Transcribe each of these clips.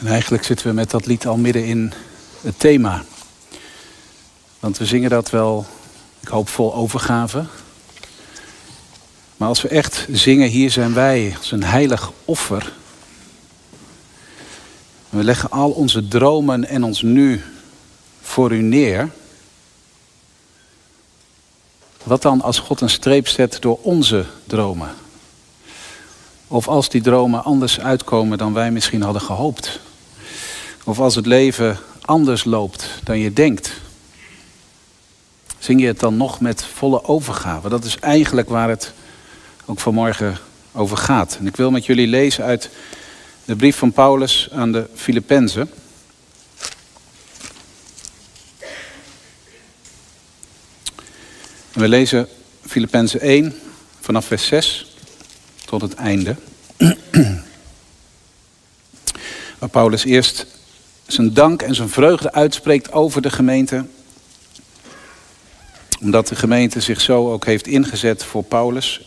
En eigenlijk zitten we met dat lied al midden in het thema. Want we zingen dat wel, ik hoop vol overgave. Maar als we echt zingen, hier zijn wij als een heilig offer. We leggen al onze dromen en ons nu voor u neer. Wat dan als God een streep zet door onze dromen? Of als die dromen anders uitkomen dan wij misschien hadden gehoopt? Of als het leven anders loopt dan je denkt? Zing je het dan nog met volle overgave? Dat is eigenlijk waar het ook vanmorgen over gaat. En ik wil met jullie lezen uit de brief van Paulus aan de Filippenzen. we lezen Filippenzen 1 vanaf vers 6 tot het einde. Waar Paulus eerst zijn dank en zijn vreugde uitspreekt over de gemeente. Omdat de gemeente zich zo ook heeft ingezet voor Paulus.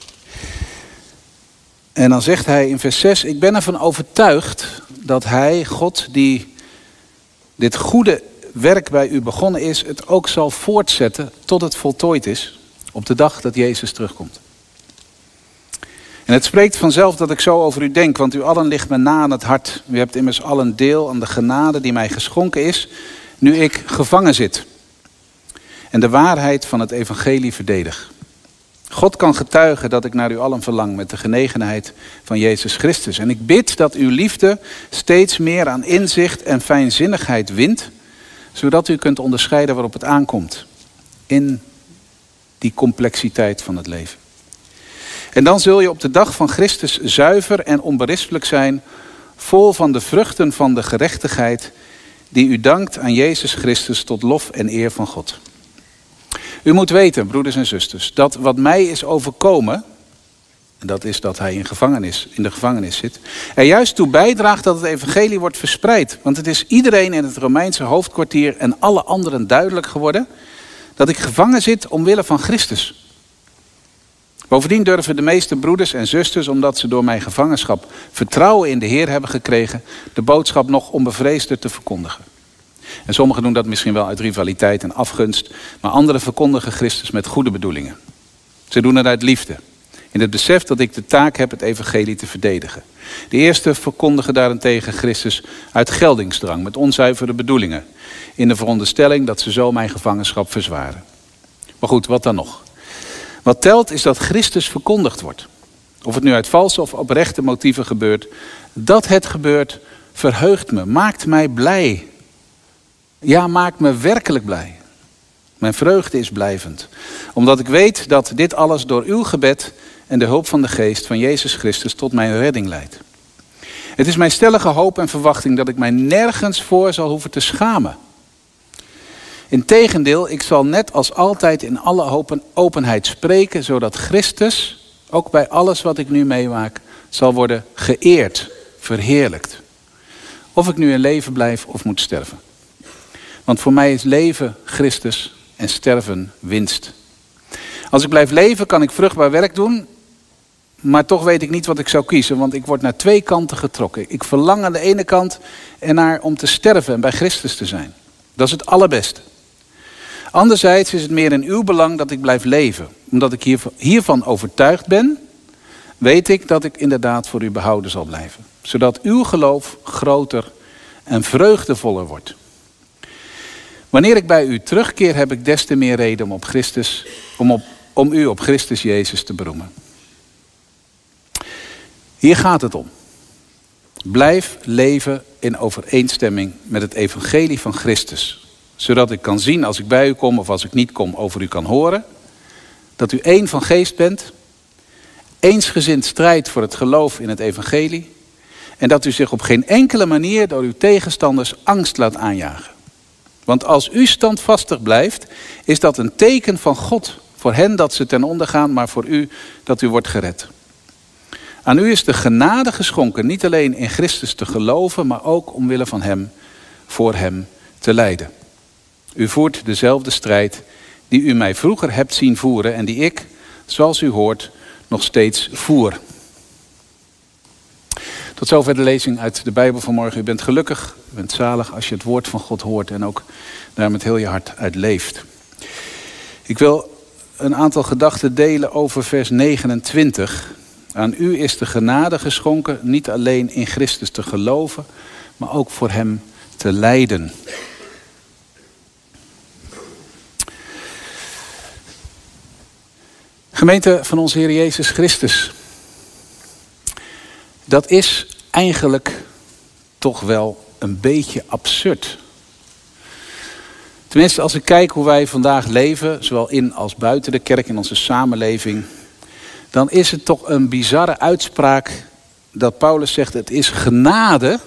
En dan zegt hij in vers 6, ik ben ervan overtuigd dat hij, God, die dit goede werk bij u begonnen is, het ook zal voortzetten tot het voltooid is op de dag dat Jezus terugkomt. En het spreekt vanzelf dat ik zo over u denk, want u allen ligt me na aan het hart. U hebt immers allen deel aan de genade die mij geschonken is, nu ik gevangen zit. En de waarheid van het evangelie verdedig. God kan getuigen dat ik naar u allen verlang met de genegenheid van Jezus Christus. En ik bid dat uw liefde steeds meer aan inzicht en fijnzinnigheid wint, zodat u kunt onderscheiden waarop het aankomt. In die complexiteit van het leven. En dan zul je op de dag van Christus zuiver en onberispelijk zijn, vol van de vruchten van de gerechtigheid die u dankt aan Jezus Christus tot lof en eer van God. U moet weten, broeders en zusters, dat wat mij is overkomen, en dat is dat hij in, gevangenis, in de gevangenis zit, er juist toe bijdraagt dat het evangelie wordt verspreid. Want het is iedereen in het Romeinse hoofdkwartier en alle anderen duidelijk geworden dat ik gevangen zit omwille van Christus. Bovendien durven de meeste broeders en zusters, omdat ze door mijn gevangenschap vertrouwen in de Heer hebben gekregen, de boodschap nog onbevreesder te verkondigen. En sommigen doen dat misschien wel uit rivaliteit en afgunst, maar anderen verkondigen Christus met goede bedoelingen. Ze doen het uit liefde, in het besef dat ik de taak heb het evangelie te verdedigen. De eerste verkondigen daarentegen Christus uit geldingsdrang, met onzuivere bedoelingen, in de veronderstelling dat ze zo mijn gevangenschap verzwaren. Maar goed, wat dan nog? Wat telt is dat Christus verkondigd wordt. Of het nu uit valse of oprechte motieven gebeurt. Dat het gebeurt verheugt me, maakt mij blij. Ja, maakt me werkelijk blij. Mijn vreugde is blijvend. Omdat ik weet dat dit alles door uw gebed en de hulp van de geest van Jezus Christus tot mijn redding leidt. Het is mijn stellige hoop en verwachting dat ik mij nergens voor zal hoeven te schamen. Integendeel, ik zal net als altijd in alle openheid spreken, zodat Christus, ook bij alles wat ik nu meemaak, zal worden geëerd, verheerlijkt. Of ik nu in leven blijf of moet sterven. Want voor mij is leven Christus en sterven winst. Als ik blijf leven, kan ik vruchtbaar werk doen, maar toch weet ik niet wat ik zou kiezen, want ik word naar twee kanten getrokken. Ik verlang aan de ene kant ernaar om te sterven en bij Christus te zijn. Dat is het allerbeste. Anderzijds is het meer in uw belang dat ik blijf leven. Omdat ik hiervan overtuigd ben, weet ik dat ik inderdaad voor u behouden zal blijven. Zodat uw geloof groter en vreugdevoller wordt. Wanneer ik bij u terugkeer, heb ik des te meer reden om, op Christus, om, op, om u op Christus Jezus te beroemen. Hier gaat het om. Blijf leven in overeenstemming met het evangelie van Christus zodat ik kan zien als ik bij u kom of als ik niet kom, over u kan horen. Dat u één van geest bent. Eensgezind strijdt voor het geloof in het evangelie. En dat u zich op geen enkele manier door uw tegenstanders angst laat aanjagen. Want als u standvastig blijft, is dat een teken van God. Voor hen dat ze ten onder gaan, maar voor u dat u wordt gered. Aan u is de genade geschonken, niet alleen in Christus te geloven, maar ook omwille van Hem, voor Hem te lijden. U voert dezelfde strijd die u mij vroeger hebt zien voeren en die ik, zoals u hoort, nog steeds voer. Tot zover de lezing uit de Bijbel van morgen. U bent gelukkig, u bent zalig als je het woord van God hoort en ook daar met heel je hart uit leeft. Ik wil een aantal gedachten delen over vers 29. Aan u is de genade geschonken, niet alleen in Christus te geloven, maar ook voor Hem te lijden. Gemeente van onze Heer Jezus Christus. Dat is eigenlijk toch wel een beetje absurd. Tenminste, als ik kijk hoe wij vandaag leven, zowel in als buiten de kerk, in onze samenleving, dan is het toch een bizarre uitspraak dat Paulus zegt: het is genade.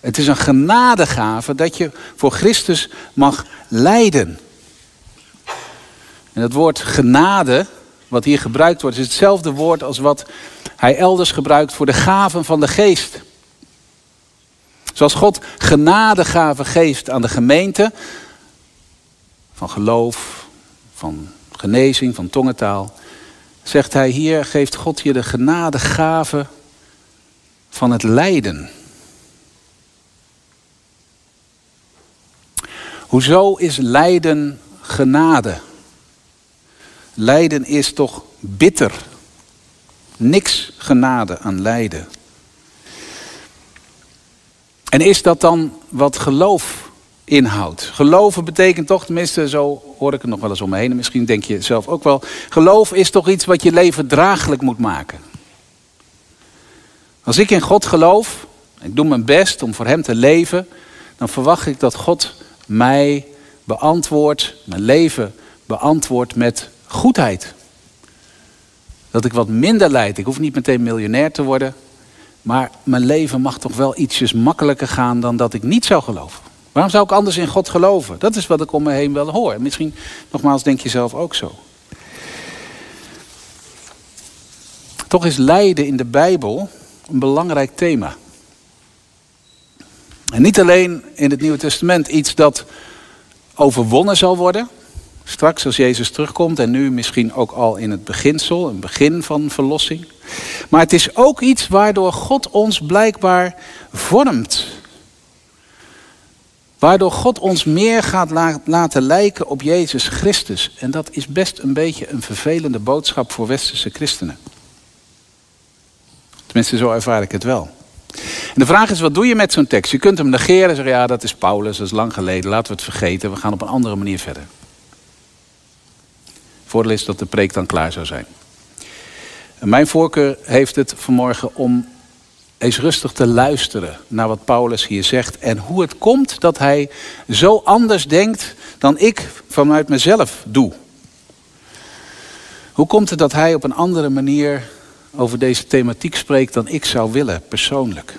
Het is een genadegave dat je voor Christus mag lijden. En het woord genade, wat hier gebruikt wordt, is hetzelfde woord als wat hij elders gebruikt voor de gaven van de geest. Zoals God genadegaven geeft aan de gemeente, van geloof, van genezing, van tongentaal, zegt hij hier, geeft God je de genadegave van het lijden. Hoezo is lijden genade? Lijden is toch bitter. Niks genade aan lijden. En is dat dan wat geloof inhoudt? Geloven betekent toch, tenminste zo hoor ik het nog wel eens om me heen. misschien denk je zelf ook wel. Geloof is toch iets wat je leven draaglijk moet maken. Als ik in God geloof, ik doe mijn best om voor Hem te leven, dan verwacht ik dat God mij beantwoordt, mijn leven beantwoordt met goedheid. Dat ik wat minder lijd. Ik hoef niet meteen miljonair te worden. Maar mijn leven mag toch wel ietsjes makkelijker gaan dan dat ik niet zou geloven. Waarom zou ik anders in God geloven? Dat is wat ik om me heen wel hoor. Misschien, nogmaals, denk je zelf ook zo. Toch is lijden in de Bijbel een belangrijk thema. En niet alleen in het Nieuwe Testament iets dat overwonnen zal worden. Straks als Jezus terugkomt en nu misschien ook al in het beginsel, een begin van verlossing. Maar het is ook iets waardoor God ons blijkbaar vormt. Waardoor God ons meer gaat laten lijken op Jezus Christus. En dat is best een beetje een vervelende boodschap voor westerse christenen. Tenminste, zo ervaar ik het wel. En de vraag is, wat doe je met zo'n tekst? Je kunt hem negeren en zeggen, ja, dat is Paulus, dat is lang geleden, laten we het vergeten, we gaan op een andere manier verder. Voordeel is dat de preek dan klaar zou zijn. Mijn voorkeur heeft het vanmorgen om eens rustig te luisteren naar wat Paulus hier zegt. En hoe het komt dat hij zo anders denkt dan ik vanuit mezelf doe. Hoe komt het dat hij op een andere manier over deze thematiek spreekt dan ik zou willen, persoonlijk?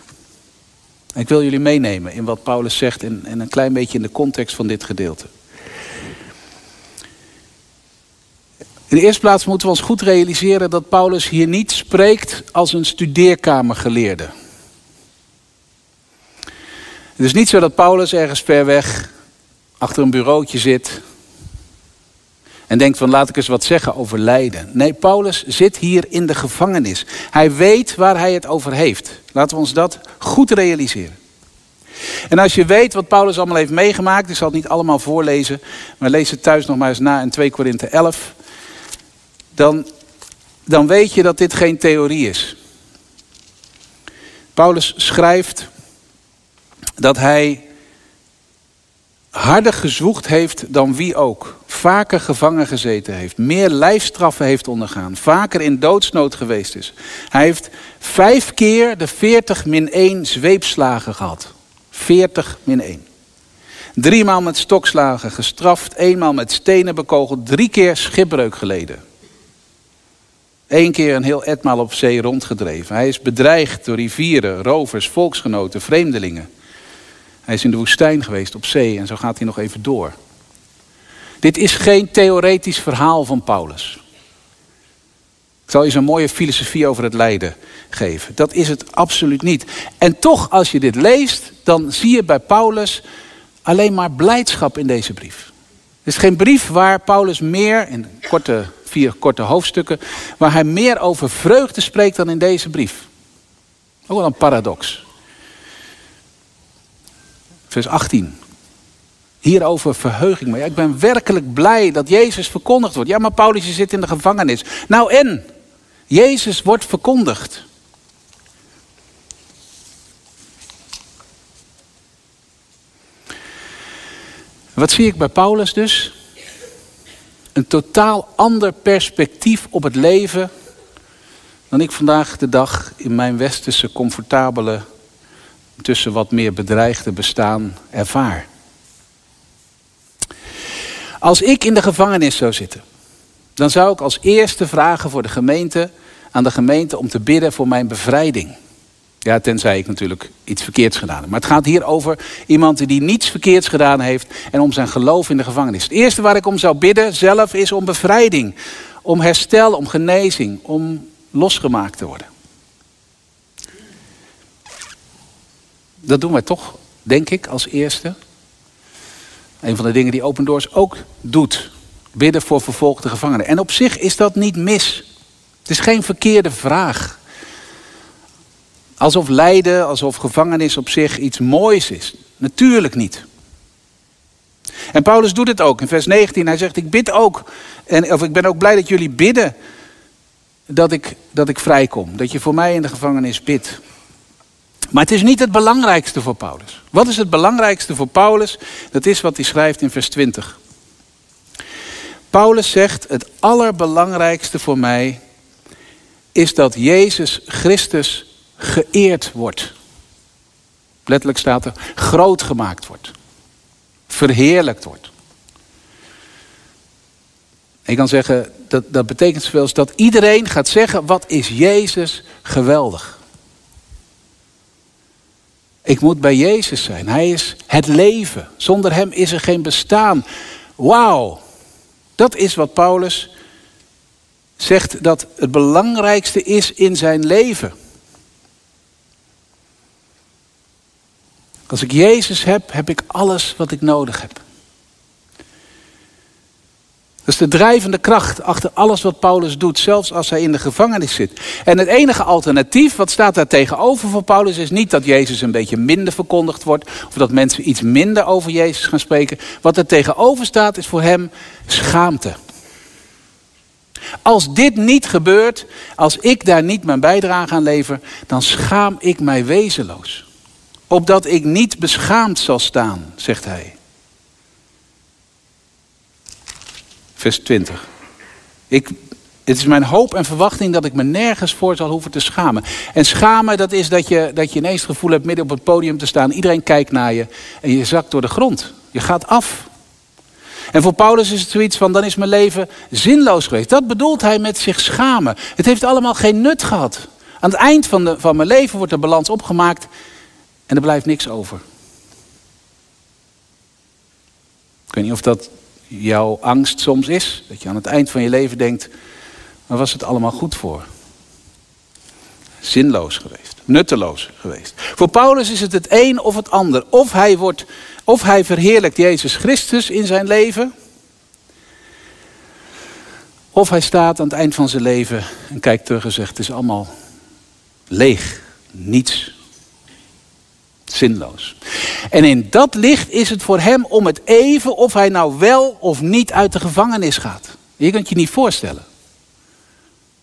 ik wil jullie meenemen in wat Paulus zegt en een klein beetje in de context van dit gedeelte. In de eerste plaats moeten we ons goed realiseren dat Paulus hier niet spreekt als een studeerkamergeleerde. Het is niet zo dat Paulus ergens ver weg achter een bureautje zit en denkt van laat ik eens wat zeggen over lijden. Nee, Paulus zit hier in de gevangenis. Hij weet waar hij het over heeft. Laten we ons dat goed realiseren. En als je weet wat Paulus allemaal heeft meegemaakt, ik zal het niet allemaal voorlezen, maar lees het thuis nog maar eens na in 2 Korinthe 11 dan, dan weet je dat dit geen theorie is. Paulus schrijft dat hij harder gezwoegd heeft dan wie ook. Vaker gevangen gezeten heeft. Meer lijfstraffen heeft ondergaan. Vaker in doodsnood geweest is. Hij heeft vijf keer de 40 min 1 zweepslagen gehad. 40 min 1. Driemaal met stokslagen gestraft. Eenmaal met stenen bekogeld. Drie keer schipbreuk geleden. Eén keer een heel etmaal op zee rondgedreven. Hij is bedreigd door rivieren, rovers, volksgenoten, vreemdelingen. Hij is in de woestijn geweest op zee en zo gaat hij nog even door. Dit is geen theoretisch verhaal van Paulus. Ik zal je een mooie filosofie over het lijden geven. Dat is het absoluut niet. En toch, als je dit leest, dan zie je bij Paulus alleen maar blijdschap in deze brief. Het is geen brief waar Paulus meer, in korte vier korte hoofdstukken, waar hij meer over vreugde spreekt dan in deze brief. Ook wel een paradox. Vers 18. Hierover verheug ik me. Ja, ik ben werkelijk blij dat Jezus verkondigd wordt. Ja, maar Paulus, zit in de gevangenis. Nou en? Jezus wordt verkondigd. Wat zie ik bij Paulus dus? Een totaal ander perspectief op het leven dan ik vandaag de dag in mijn westerse comfortabele, tussen wat meer bedreigde bestaan ervaar. Als ik in de gevangenis zou zitten, dan zou ik als eerste vragen voor de gemeente, aan de gemeente om te bidden voor mijn bevrijding. Ja, tenzij ik natuurlijk iets verkeerds gedaan heb. Maar het gaat hier over iemand die niets verkeerds gedaan heeft en om zijn geloof in de gevangenis. Het eerste waar ik om zou bidden zelf is om bevrijding, om herstel, om genezing, om losgemaakt te worden. Dat doen wij toch, denk ik, als eerste. Een van de dingen die Open Doors ook doet. Bidden voor vervolgde gevangenen. En op zich is dat niet mis. Het is geen verkeerde vraag. Alsof lijden, alsof gevangenis op zich iets moois is. Natuurlijk niet. En Paulus doet het ook in vers 19. Hij zegt: Ik bid ook, en, of ik ben ook blij dat jullie bidden dat ik, dat ik vrijkom. Dat je voor mij in de gevangenis bidt. Maar het is niet het belangrijkste voor Paulus. Wat is het belangrijkste voor Paulus? Dat is wat hij schrijft in vers 20. Paulus zegt: Het allerbelangrijkste voor mij is dat Jezus Christus geëerd wordt. Letterlijk staat er groot gemaakt wordt. Verheerlijkt wordt. Ik kan zeggen, dat, dat betekent zoveel als dat iedereen gaat zeggen, wat is Jezus geweldig. Ik moet bij Jezus zijn. Hij is het leven. Zonder Hem is er geen bestaan. Wauw. Dat is wat Paulus zegt dat het belangrijkste is in zijn leven. Als ik Jezus heb, heb ik alles wat ik nodig heb. Dat is de drijvende kracht achter alles wat Paulus doet, zelfs als hij in de gevangenis zit. En het enige alternatief, wat staat daar tegenover voor Paulus, is niet dat Jezus een beetje minder verkondigd wordt, of dat mensen iets minder over Jezus gaan spreken. Wat er tegenover staat, is voor hem schaamte. Als dit niet gebeurt, als ik daar niet mijn bijdrage aan lever, dan schaam ik mij wezenloos. Opdat ik niet beschaamd zal staan, zegt hij. vers 20. Ik, het is mijn hoop en verwachting dat ik me nergens voor zal hoeven te schamen. En schamen, dat is dat je, dat je ineens het gevoel hebt midden op het podium te staan. Iedereen kijkt naar je en je zakt door de grond. Je gaat af. En voor Paulus is het zoiets van, dan is mijn leven zinloos geweest. Dat bedoelt hij met zich schamen. Het heeft allemaal geen nut gehad. Aan het eind van, de, van mijn leven wordt de balans opgemaakt en er blijft niks over. Ik weet niet of dat jouw angst soms is. Dat je aan het eind van je leven denkt, waar was het allemaal goed voor? Zinloos geweest, nutteloos geweest. Voor Paulus is het het een of het ander. Of hij, wordt, of hij verheerlijkt Jezus Christus in zijn leven. Of hij staat aan het eind van zijn leven en kijkt terug en zegt: Het is allemaal leeg, niets zinloos. En in dat licht is het voor hem om het even of hij nou wel of niet uit de gevangenis gaat. Je kunt je niet voorstellen.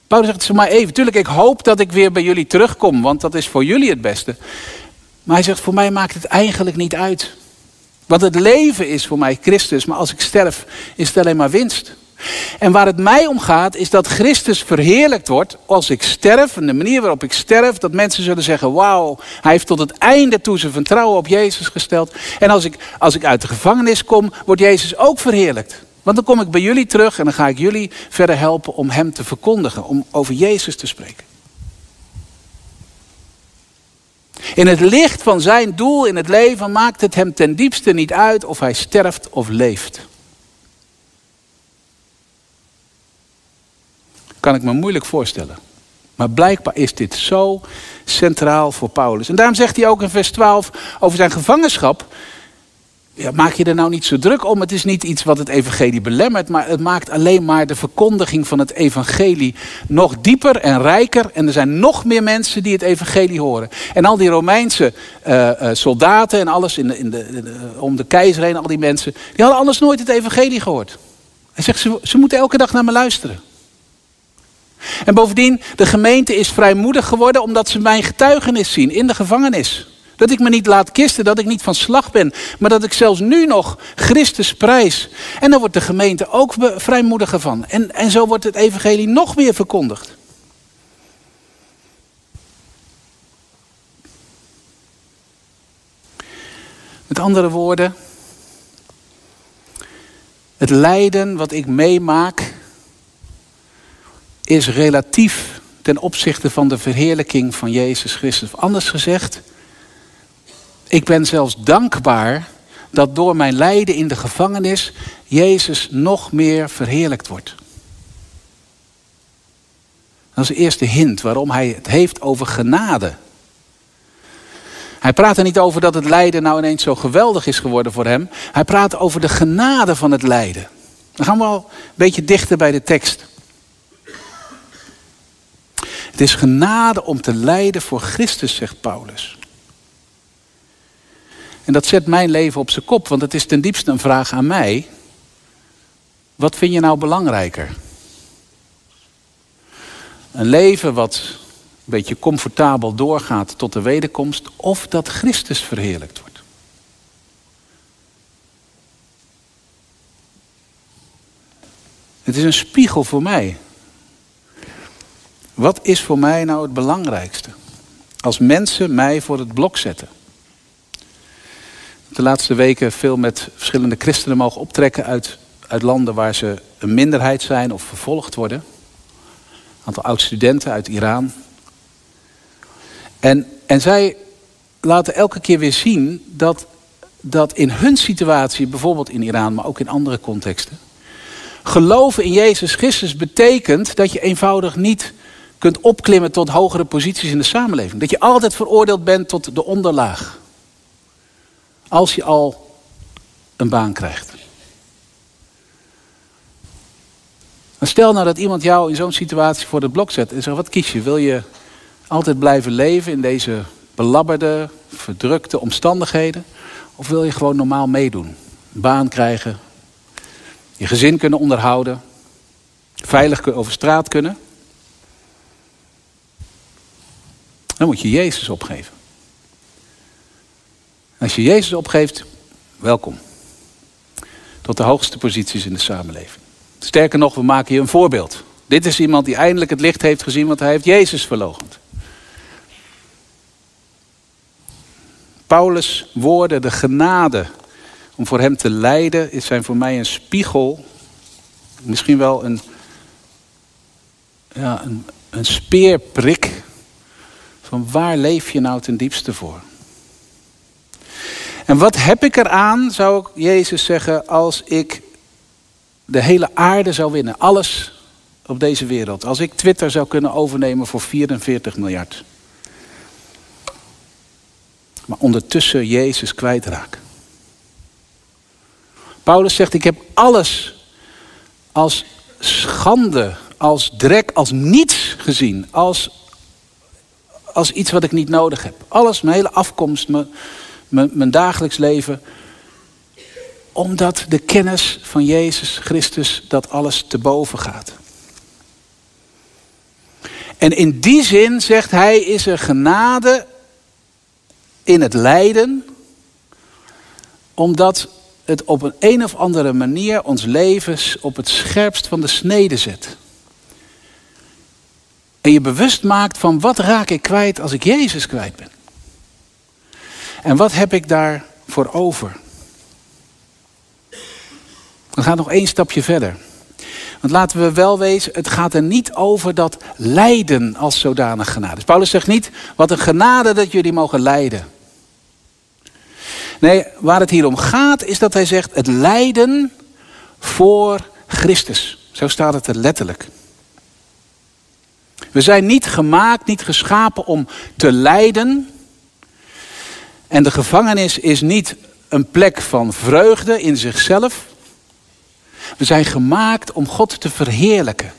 Paulus zegt maar even. Tuurlijk, ik hoop dat ik weer bij jullie terugkom, want dat is voor jullie het beste. Maar hij zegt, voor mij maakt het eigenlijk niet uit. Want het leven is voor mij Christus, maar als ik sterf, is het alleen maar winst. En waar het mij om gaat, is dat Christus verheerlijkt wordt als ik sterf. En de manier waarop ik sterf, dat mensen zullen zeggen: Wauw, hij heeft tot het einde toe zijn vertrouwen op Jezus gesteld. En als ik, als ik uit de gevangenis kom, wordt Jezus ook verheerlijkt. Want dan kom ik bij jullie terug en dan ga ik jullie verder helpen om Hem te verkondigen, om over Jezus te spreken. In het licht van zijn doel in het leven maakt het hem ten diepste niet uit of hij sterft of leeft. Kan ik me moeilijk voorstellen. Maar blijkbaar is dit zo centraal voor Paulus. En daarom zegt hij ook in vers 12 over zijn gevangenschap. ja, maak je er nou niet zo druk om. Het is niet iets wat het evangelie belemmert, maar het maakt alleen maar de verkondiging van het evangelie nog dieper en rijker. En er zijn nog meer mensen die het evangelie horen. En al die Romeinse uh, uh, soldaten en alles in de, in de, om de keizer heen, al die mensen, die hadden anders nooit het evangelie gehoord. Hij zegt, ze, ze moeten elke dag naar me luisteren. En bovendien, de gemeente is vrijmoedig geworden omdat ze mijn getuigenis zien in de gevangenis. Dat ik me niet laat kisten, dat ik niet van slag ben, maar dat ik zelfs nu nog Christus prijs. En dan wordt de gemeente ook vrijmoediger van. En, en zo wordt het evangelie nog meer verkondigd. Met andere woorden, het lijden wat ik meemaak is relatief ten opzichte van de verheerlijking van Jezus Christus. Anders gezegd, ik ben zelfs dankbaar dat door mijn lijden in de gevangenis Jezus nog meer verheerlijkt wordt. Dat is de eerste hint waarom hij het heeft over genade. Hij praat er niet over dat het lijden nou ineens zo geweldig is geworden voor hem. Hij praat over de genade van het lijden. Dan gaan we al een beetje dichter bij de tekst. Het is genade om te lijden voor Christus, zegt Paulus. En dat zet mijn leven op zijn kop, want het is ten diepste een vraag aan mij. Wat vind je nou belangrijker? Een leven wat een beetje comfortabel doorgaat tot de wederkomst, of dat Christus verheerlijkt wordt? Het is een spiegel voor mij. Wat is voor mij nou het belangrijkste? Als mensen mij voor het blok zetten de laatste weken veel met verschillende christenen mogen optrekken uit, uit landen waar ze een minderheid zijn of vervolgd worden. Een aantal oud-studenten uit Iran. En, en zij laten elke keer weer zien dat, dat in hun situatie, bijvoorbeeld in Iran, maar ook in andere contexten, geloven in Jezus Christus betekent dat je eenvoudig niet kunt opklimmen tot hogere posities in de samenleving. Dat je altijd veroordeeld bent tot de onderlaag. Als je al een baan krijgt. stel nou dat iemand jou in zo'n situatie voor het blok zet en zegt: wat kies je? Wil je altijd blijven leven in deze belabberde, verdrukte omstandigheden? Of wil je gewoon normaal meedoen? Een baan krijgen, je gezin kunnen onderhouden, veilig over straat kunnen? Dan moet je Jezus opgeven. Als je Jezus opgeeft, welkom. Tot de hoogste posities in de samenleving. Sterker nog, we maken je een voorbeeld. Dit is iemand die eindelijk het licht heeft gezien, want hij heeft Jezus verlogend. Paulus' woorden, de genade om voor hem te lijden, zijn voor mij een spiegel. Misschien wel een, ja, een, een speerprik. Van waar leef je nou ten diepste voor? En wat heb ik eraan, zou ik Jezus zeggen, als ik de hele aarde zou winnen? Alles op deze wereld. Als ik Twitter zou kunnen overnemen voor 44 miljard. Maar ondertussen Jezus kwijtraak. Paulus zegt, ik heb alles als schande, als drek, als niets gezien. Als, als iets wat ik niet nodig heb. Alles, mijn hele afkomst, mijn, mijn, dagelijks leven. Omdat de kennis van Jezus Christus dat alles te boven gaat. En in die zin zegt hij, is er genade in het lijden, omdat het op een een of andere manier ons levens op het scherpst van de snede zet. En je bewust maakt van wat raak ik kwijt als ik Jezus kwijt ben. En wat heb ik daarvoor over? We gaan nog één stapje verder. Want laten we wel wezen, het gaat er niet over dat lijden als zodanig genade. Paulus zegt niet, wat een genade dat jullie mogen lijden. Nee, waar het hier om gaat is dat hij zegt, het lijden voor Christus. Zo staat het er letterlijk. We zijn niet gemaakt, niet geschapen om te lijden, en de gevangenis is niet een plek van vreugde in zichzelf. We zijn gemaakt om God te verheerlijken.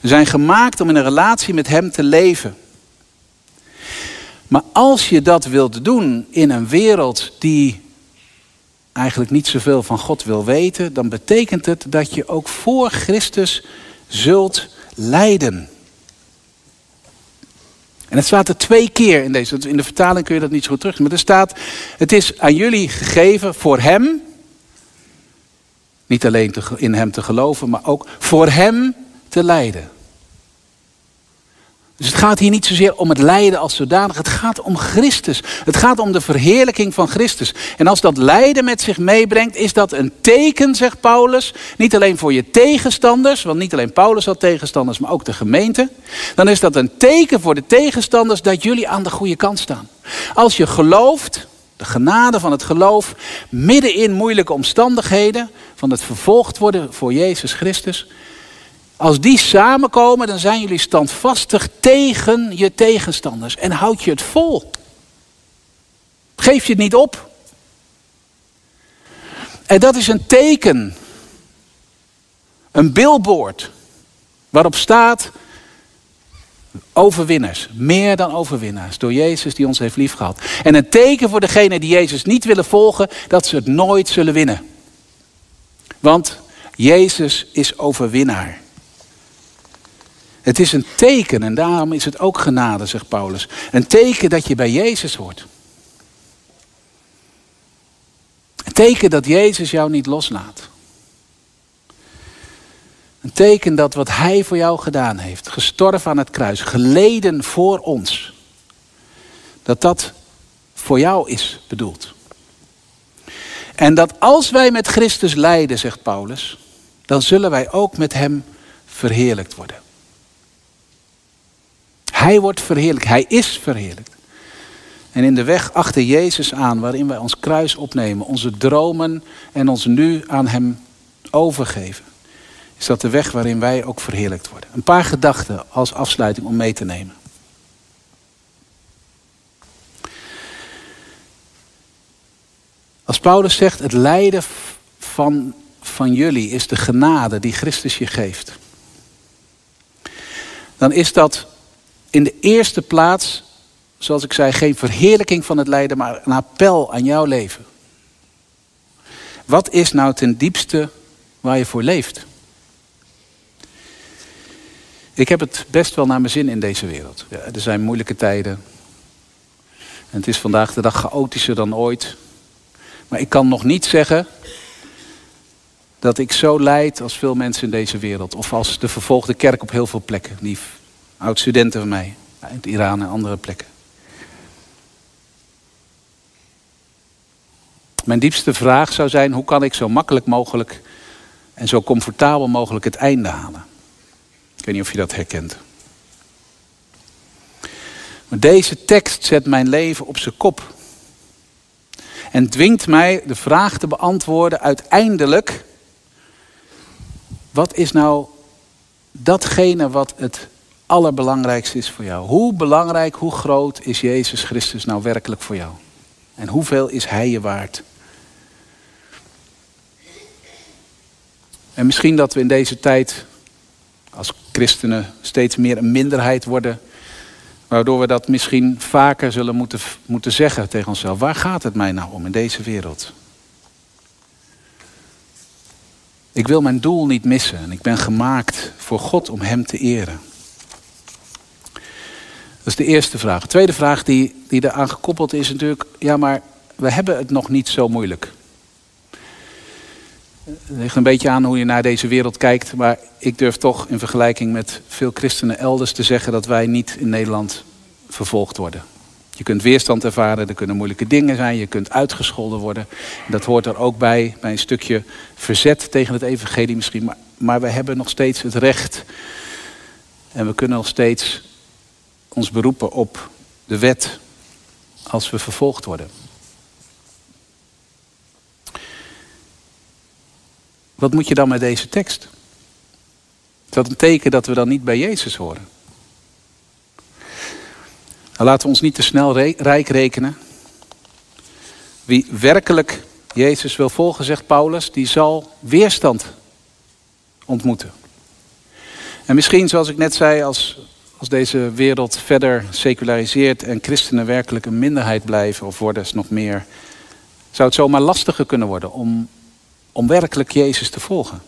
We zijn gemaakt om in een relatie met Hem te leven. Maar als je dat wilt doen in een wereld die eigenlijk niet zoveel van God wil weten, dan betekent het dat je ook voor Christus zult lijden. En het staat er twee keer in deze. In de vertaling kun je dat niet zo goed terug. Maar er staat: Het is aan jullie gegeven voor Hem. Niet alleen in Hem te geloven, maar ook voor Hem te lijden. Dus het gaat hier niet zozeer om het lijden als zodanig. Het gaat om Christus. Het gaat om de verheerlijking van Christus. En als dat lijden met zich meebrengt, is dat een teken, zegt Paulus. Niet alleen voor je tegenstanders, want niet alleen Paulus had tegenstanders, maar ook de gemeente. Dan is dat een teken voor de tegenstanders dat jullie aan de goede kant staan. Als je gelooft, de genade van het geloof, midden in moeilijke omstandigheden, van het vervolgd worden voor Jezus Christus, als die samenkomen, dan zijn jullie standvastig tegen je tegenstanders. En houd je het vol. Geef je het niet op. En dat is een teken. Een billboard. Waarop staat. Overwinnaars. Meer dan overwinnaars. Door Jezus die ons heeft liefgehad. En een teken voor degenen die Jezus niet willen volgen. Dat ze het nooit zullen winnen. Want Jezus is overwinnaar. Het is een teken en daarom is het ook genade, zegt Paulus. Een teken dat je bij Jezus hoort. Een teken dat Jezus jou niet loslaat. Een teken dat wat Hij voor jou gedaan heeft, gestorven aan het kruis, geleden voor ons, dat dat voor jou is bedoeld. En dat als wij met Christus lijden, zegt Paulus, dan zullen wij ook met Hem verheerlijkt worden. Hij wordt verheerlijkt. Hij is verheerlijkt. En in de weg achter Jezus aan, waarin wij ons kruis opnemen, onze dromen en ons nu aan Hem overgeven, is dat de weg waarin wij ook verheerlijkt worden. Een paar gedachten als afsluiting om mee te nemen. Als Paulus zegt, het lijden van, van jullie is de genade die Christus je geeft. Dan is dat in de eerste plaats, zoals ik zei, geen verheerlijking van het lijden, maar een appel aan jouw leven. Wat is nou ten diepste waar je voor leeft? Ik heb het best wel naar mijn zin in deze wereld. Ja, er zijn moeilijke tijden. En het is vandaag de dag chaotischer dan ooit. Maar ik kan nog niet zeggen dat ik zo leid als veel mensen in deze wereld. Of als de vervolgde kerk op heel veel plekken. Die Oud-studenten van mij. Uit Iran en andere plekken. Mijn diepste vraag zou zijn: hoe kan ik zo makkelijk mogelijk en zo comfortabel mogelijk het einde halen? Ik weet niet of je dat herkent. Maar deze tekst zet mijn leven op zijn kop. En dwingt mij de vraag te beantwoorden uiteindelijk. Wat is nou datgene wat het allerbelangrijkste is voor jou? Hoe belangrijk, hoe groot is Jezus Christus nou werkelijk voor jou? En hoeveel is Hij je waard? En misschien dat we in deze tijd als christenen steeds meer een minderheid worden, waardoor we dat misschien vaker zullen moeten, moeten zeggen tegen onszelf. Waar gaat het mij nou om in deze wereld? Ik wil mijn doel niet missen en ik ben gemaakt voor God om Hem te eren. Dat is de eerste vraag. De tweede vraag die, die eraan gekoppeld is natuurlijk, ja maar we hebben het nog niet zo moeilijk. Het ligt een beetje aan hoe je naar deze wereld kijkt, maar ik durf toch in vergelijking met veel christenen elders te zeggen dat wij niet in Nederland vervolgd worden. Je kunt weerstand ervaren, er kunnen moeilijke dingen zijn, je kunt uitgescholden worden. Dat hoort er ook bij, bij een stukje verzet tegen het evangelie misschien. Maar, maar we hebben nog steeds het recht en we kunnen nog steeds ons beroepen op de wet als we vervolgd worden. Wat moet je dan met deze tekst? Is dat een teken dat we dan niet bij Jezus horen? Nou, laten we ons niet te snel rijk rekenen. Wie werkelijk Jezus wil volgen, zegt Paulus, die zal weerstand ontmoeten. En misschien, zoals ik net zei, als, als deze wereld verder seculariseert en christenen werkelijk een minderheid blijven of worden ze nog meer, zou het zomaar lastiger kunnen worden om, om werkelijk Jezus te volgen.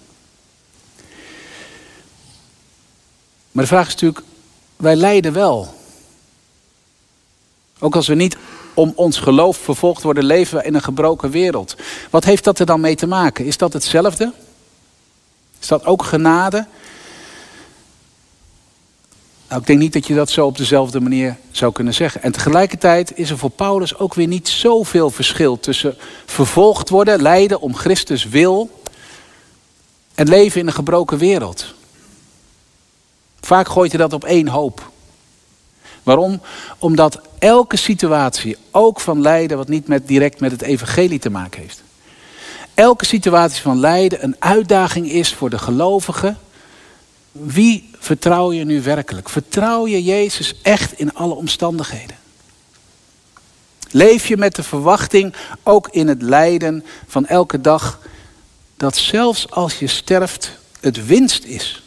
Maar de vraag is natuurlijk, wij lijden wel. Ook als we niet om ons geloof vervolgd worden, leven we in een gebroken wereld. Wat heeft dat er dan mee te maken? Is dat hetzelfde? Is dat ook genade? Nou, ik denk niet dat je dat zo op dezelfde manier zou kunnen zeggen. En tegelijkertijd is er voor Paulus ook weer niet zoveel verschil tussen vervolgd worden, lijden om Christus wil en leven in een gebroken wereld. Vaak gooit je dat op één hoop. Waarom? Omdat elke situatie, ook van lijden, wat niet met, direct met het evangelie te maken heeft. Elke situatie van lijden een uitdaging is voor de gelovigen. Wie vertrouw je nu werkelijk? Vertrouw je Jezus echt in alle omstandigheden? Leef je met de verwachting, ook in het lijden van elke dag, dat zelfs als je sterft, het winst is?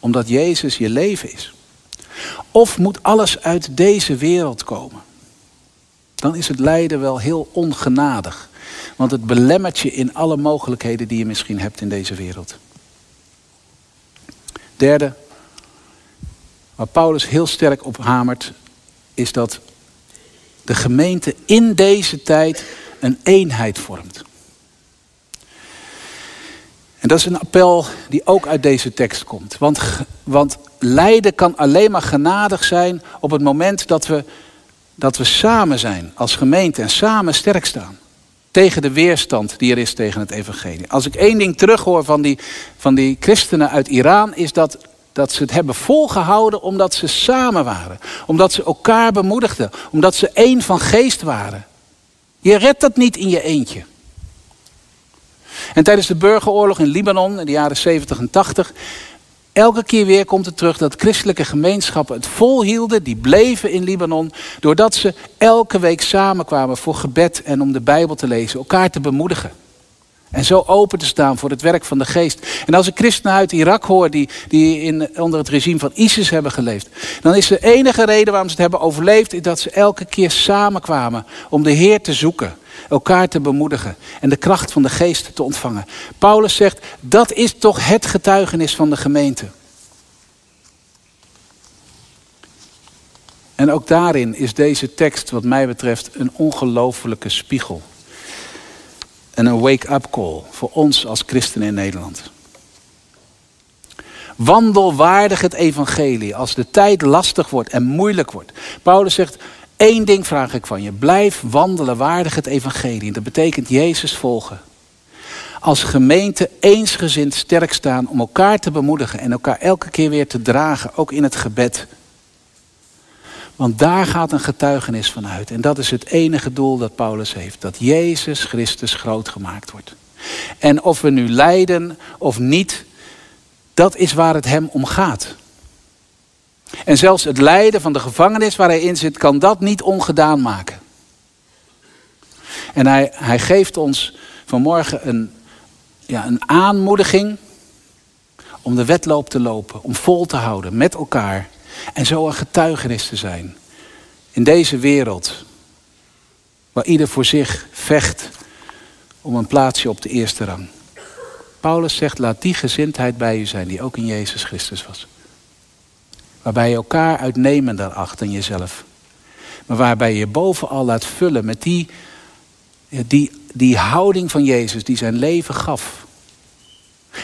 Omdat Jezus je leven is. Of moet alles uit deze wereld komen? Dan is het lijden wel heel ongenadig. Want het belemmert je in alle mogelijkheden die je misschien hebt in deze wereld. Derde, waar Paulus heel sterk op hamert, is dat de gemeente in deze tijd een eenheid vormt. En dat is een appel die ook uit deze tekst komt. Want, want lijden kan alleen maar genadig zijn op het moment dat we, dat we samen zijn als gemeente en samen sterk staan. Tegen de weerstand die er is tegen het evangelie. Als ik één ding terughoor van die, van die christenen uit Iran, is dat, dat ze het hebben volgehouden omdat ze samen waren. Omdat ze elkaar bemoedigden. Omdat ze één van geest waren. Je redt dat niet in je eentje. En tijdens de burgeroorlog in Libanon in de jaren 70 en 80 Elke keer weer komt het terug dat christelijke gemeenschappen het volhielden, die bleven in Libanon, doordat ze elke week samenkwamen voor gebed en om de Bijbel te lezen, elkaar te bemoedigen. En zo open te staan voor het werk van de geest. En als ik christenen uit Irak hoor die, die in, onder het regime van ISIS hebben geleefd. Dan is de enige reden waarom ze het hebben overleefd. Dat ze elke keer samenkwamen om de Heer te zoeken. Elkaar te bemoedigen. En de kracht van de geest te ontvangen. Paulus zegt dat is toch het getuigenis van de gemeente. En ook daarin is deze tekst wat mij betreft een ongelofelijke spiegel en een wake-up call voor ons als christenen in Nederland. Wandel waardig het evangelie als de tijd lastig wordt en moeilijk wordt. Paulus zegt, één ding vraag ik van je. Blijf wandelen waardig het evangelie. Dat betekent Jezus volgen. Als gemeente eensgezind sterk staan om elkaar te bemoedigen en elkaar elke keer weer te dragen, ook in het gebed. Want daar gaat een getuigenis van uit. En dat is het enige doel dat Paulus heeft. Dat Jezus Christus groot gemaakt wordt. En of we nu lijden of niet, dat is waar het hem om gaat. En zelfs het lijden van de gevangenis waar hij in zit, kan dat niet ongedaan maken. En hij, hij geeft ons vanmorgen een, ja, een aanmoediging om de wedloop te lopen, om vol te houden met elkaar en zo een getuigenis te zijn. In deze wereld. Waar ieder voor zich vecht om een plaatsje op de eerste rang. Paulus zegt, laat die gezindheid bij u zijn die ook in Jezus Christus was. Waarbij je elkaar uitnemender acht dan jezelf. Maar waarbij je bovenal laat vullen met die, die, die houding van Jezus die zijn leven gaf.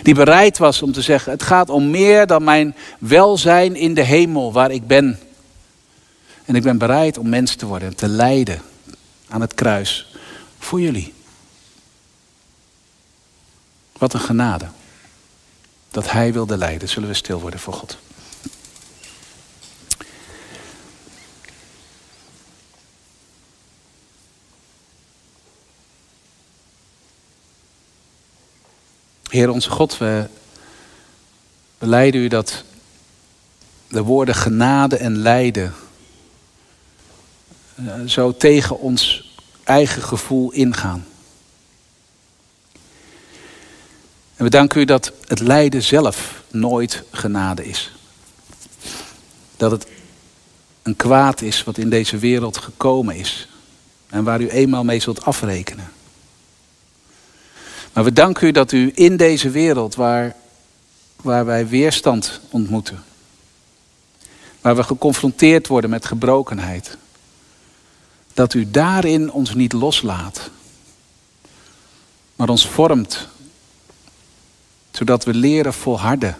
Die bereid was om te zeggen, het gaat om meer dan mijn welzijn in de hemel waar ik ben. En ik ben bereid om mens te worden en te lijden aan het kruis voor jullie. Wat een genade. Dat hij wilde lijden. Zullen we stil worden voor God. Heer onze God, we beleiden u dat de woorden genade en lijden eh, zo tegen ons eigen gevoel ingaan. En we danken u dat het lijden zelf nooit genade is. Dat het een kwaad is wat in deze wereld gekomen is. En waar u eenmaal mee zult afrekenen. Maar we danken u dat u in deze wereld waar, waar wij weerstand ontmoeten. Waar we geconfronteerd worden met gebrokenheid. Dat u daarin ons niet loslaat. Maar ons vormt. Zodat we leren volharden.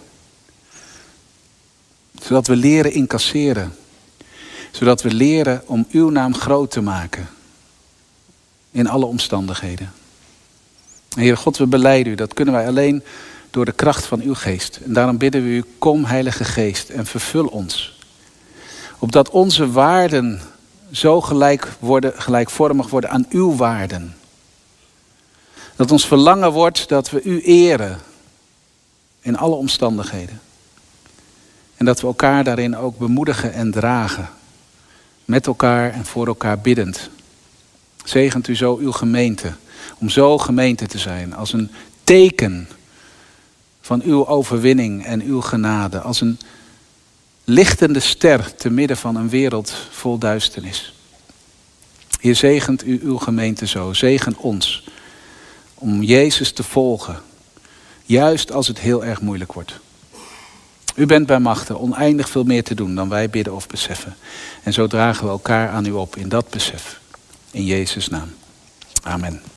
Zodat we leren incasseren. Zodat we leren om uw naam groot te maken. In alle omstandigheden. Heer God, we beleiden u. Dat kunnen wij alleen door de kracht van uw geest. En daarom bidden we u, kom Heilige Geest en vervul ons. Opdat onze waarden zo gelijk worden, gelijkvormig worden aan uw waarden. Dat ons verlangen wordt dat we u eren in alle omstandigheden. En dat we elkaar daarin ook bemoedigen en dragen. Met elkaar en voor elkaar biddend. Zegent u zo uw gemeente. Om zo gemeente te zijn. Als een teken van uw overwinning en uw genade. Als een lichtende ster te midden van een wereld vol duisternis. Hier zegent u uw gemeente zo. Zegen ons. Om Jezus te volgen. Juist als het heel erg moeilijk wordt. U bent bij machten oneindig veel meer te doen dan wij bidden of beseffen. En zo dragen we elkaar aan u op in dat besef. In Jezus' naam. Amen.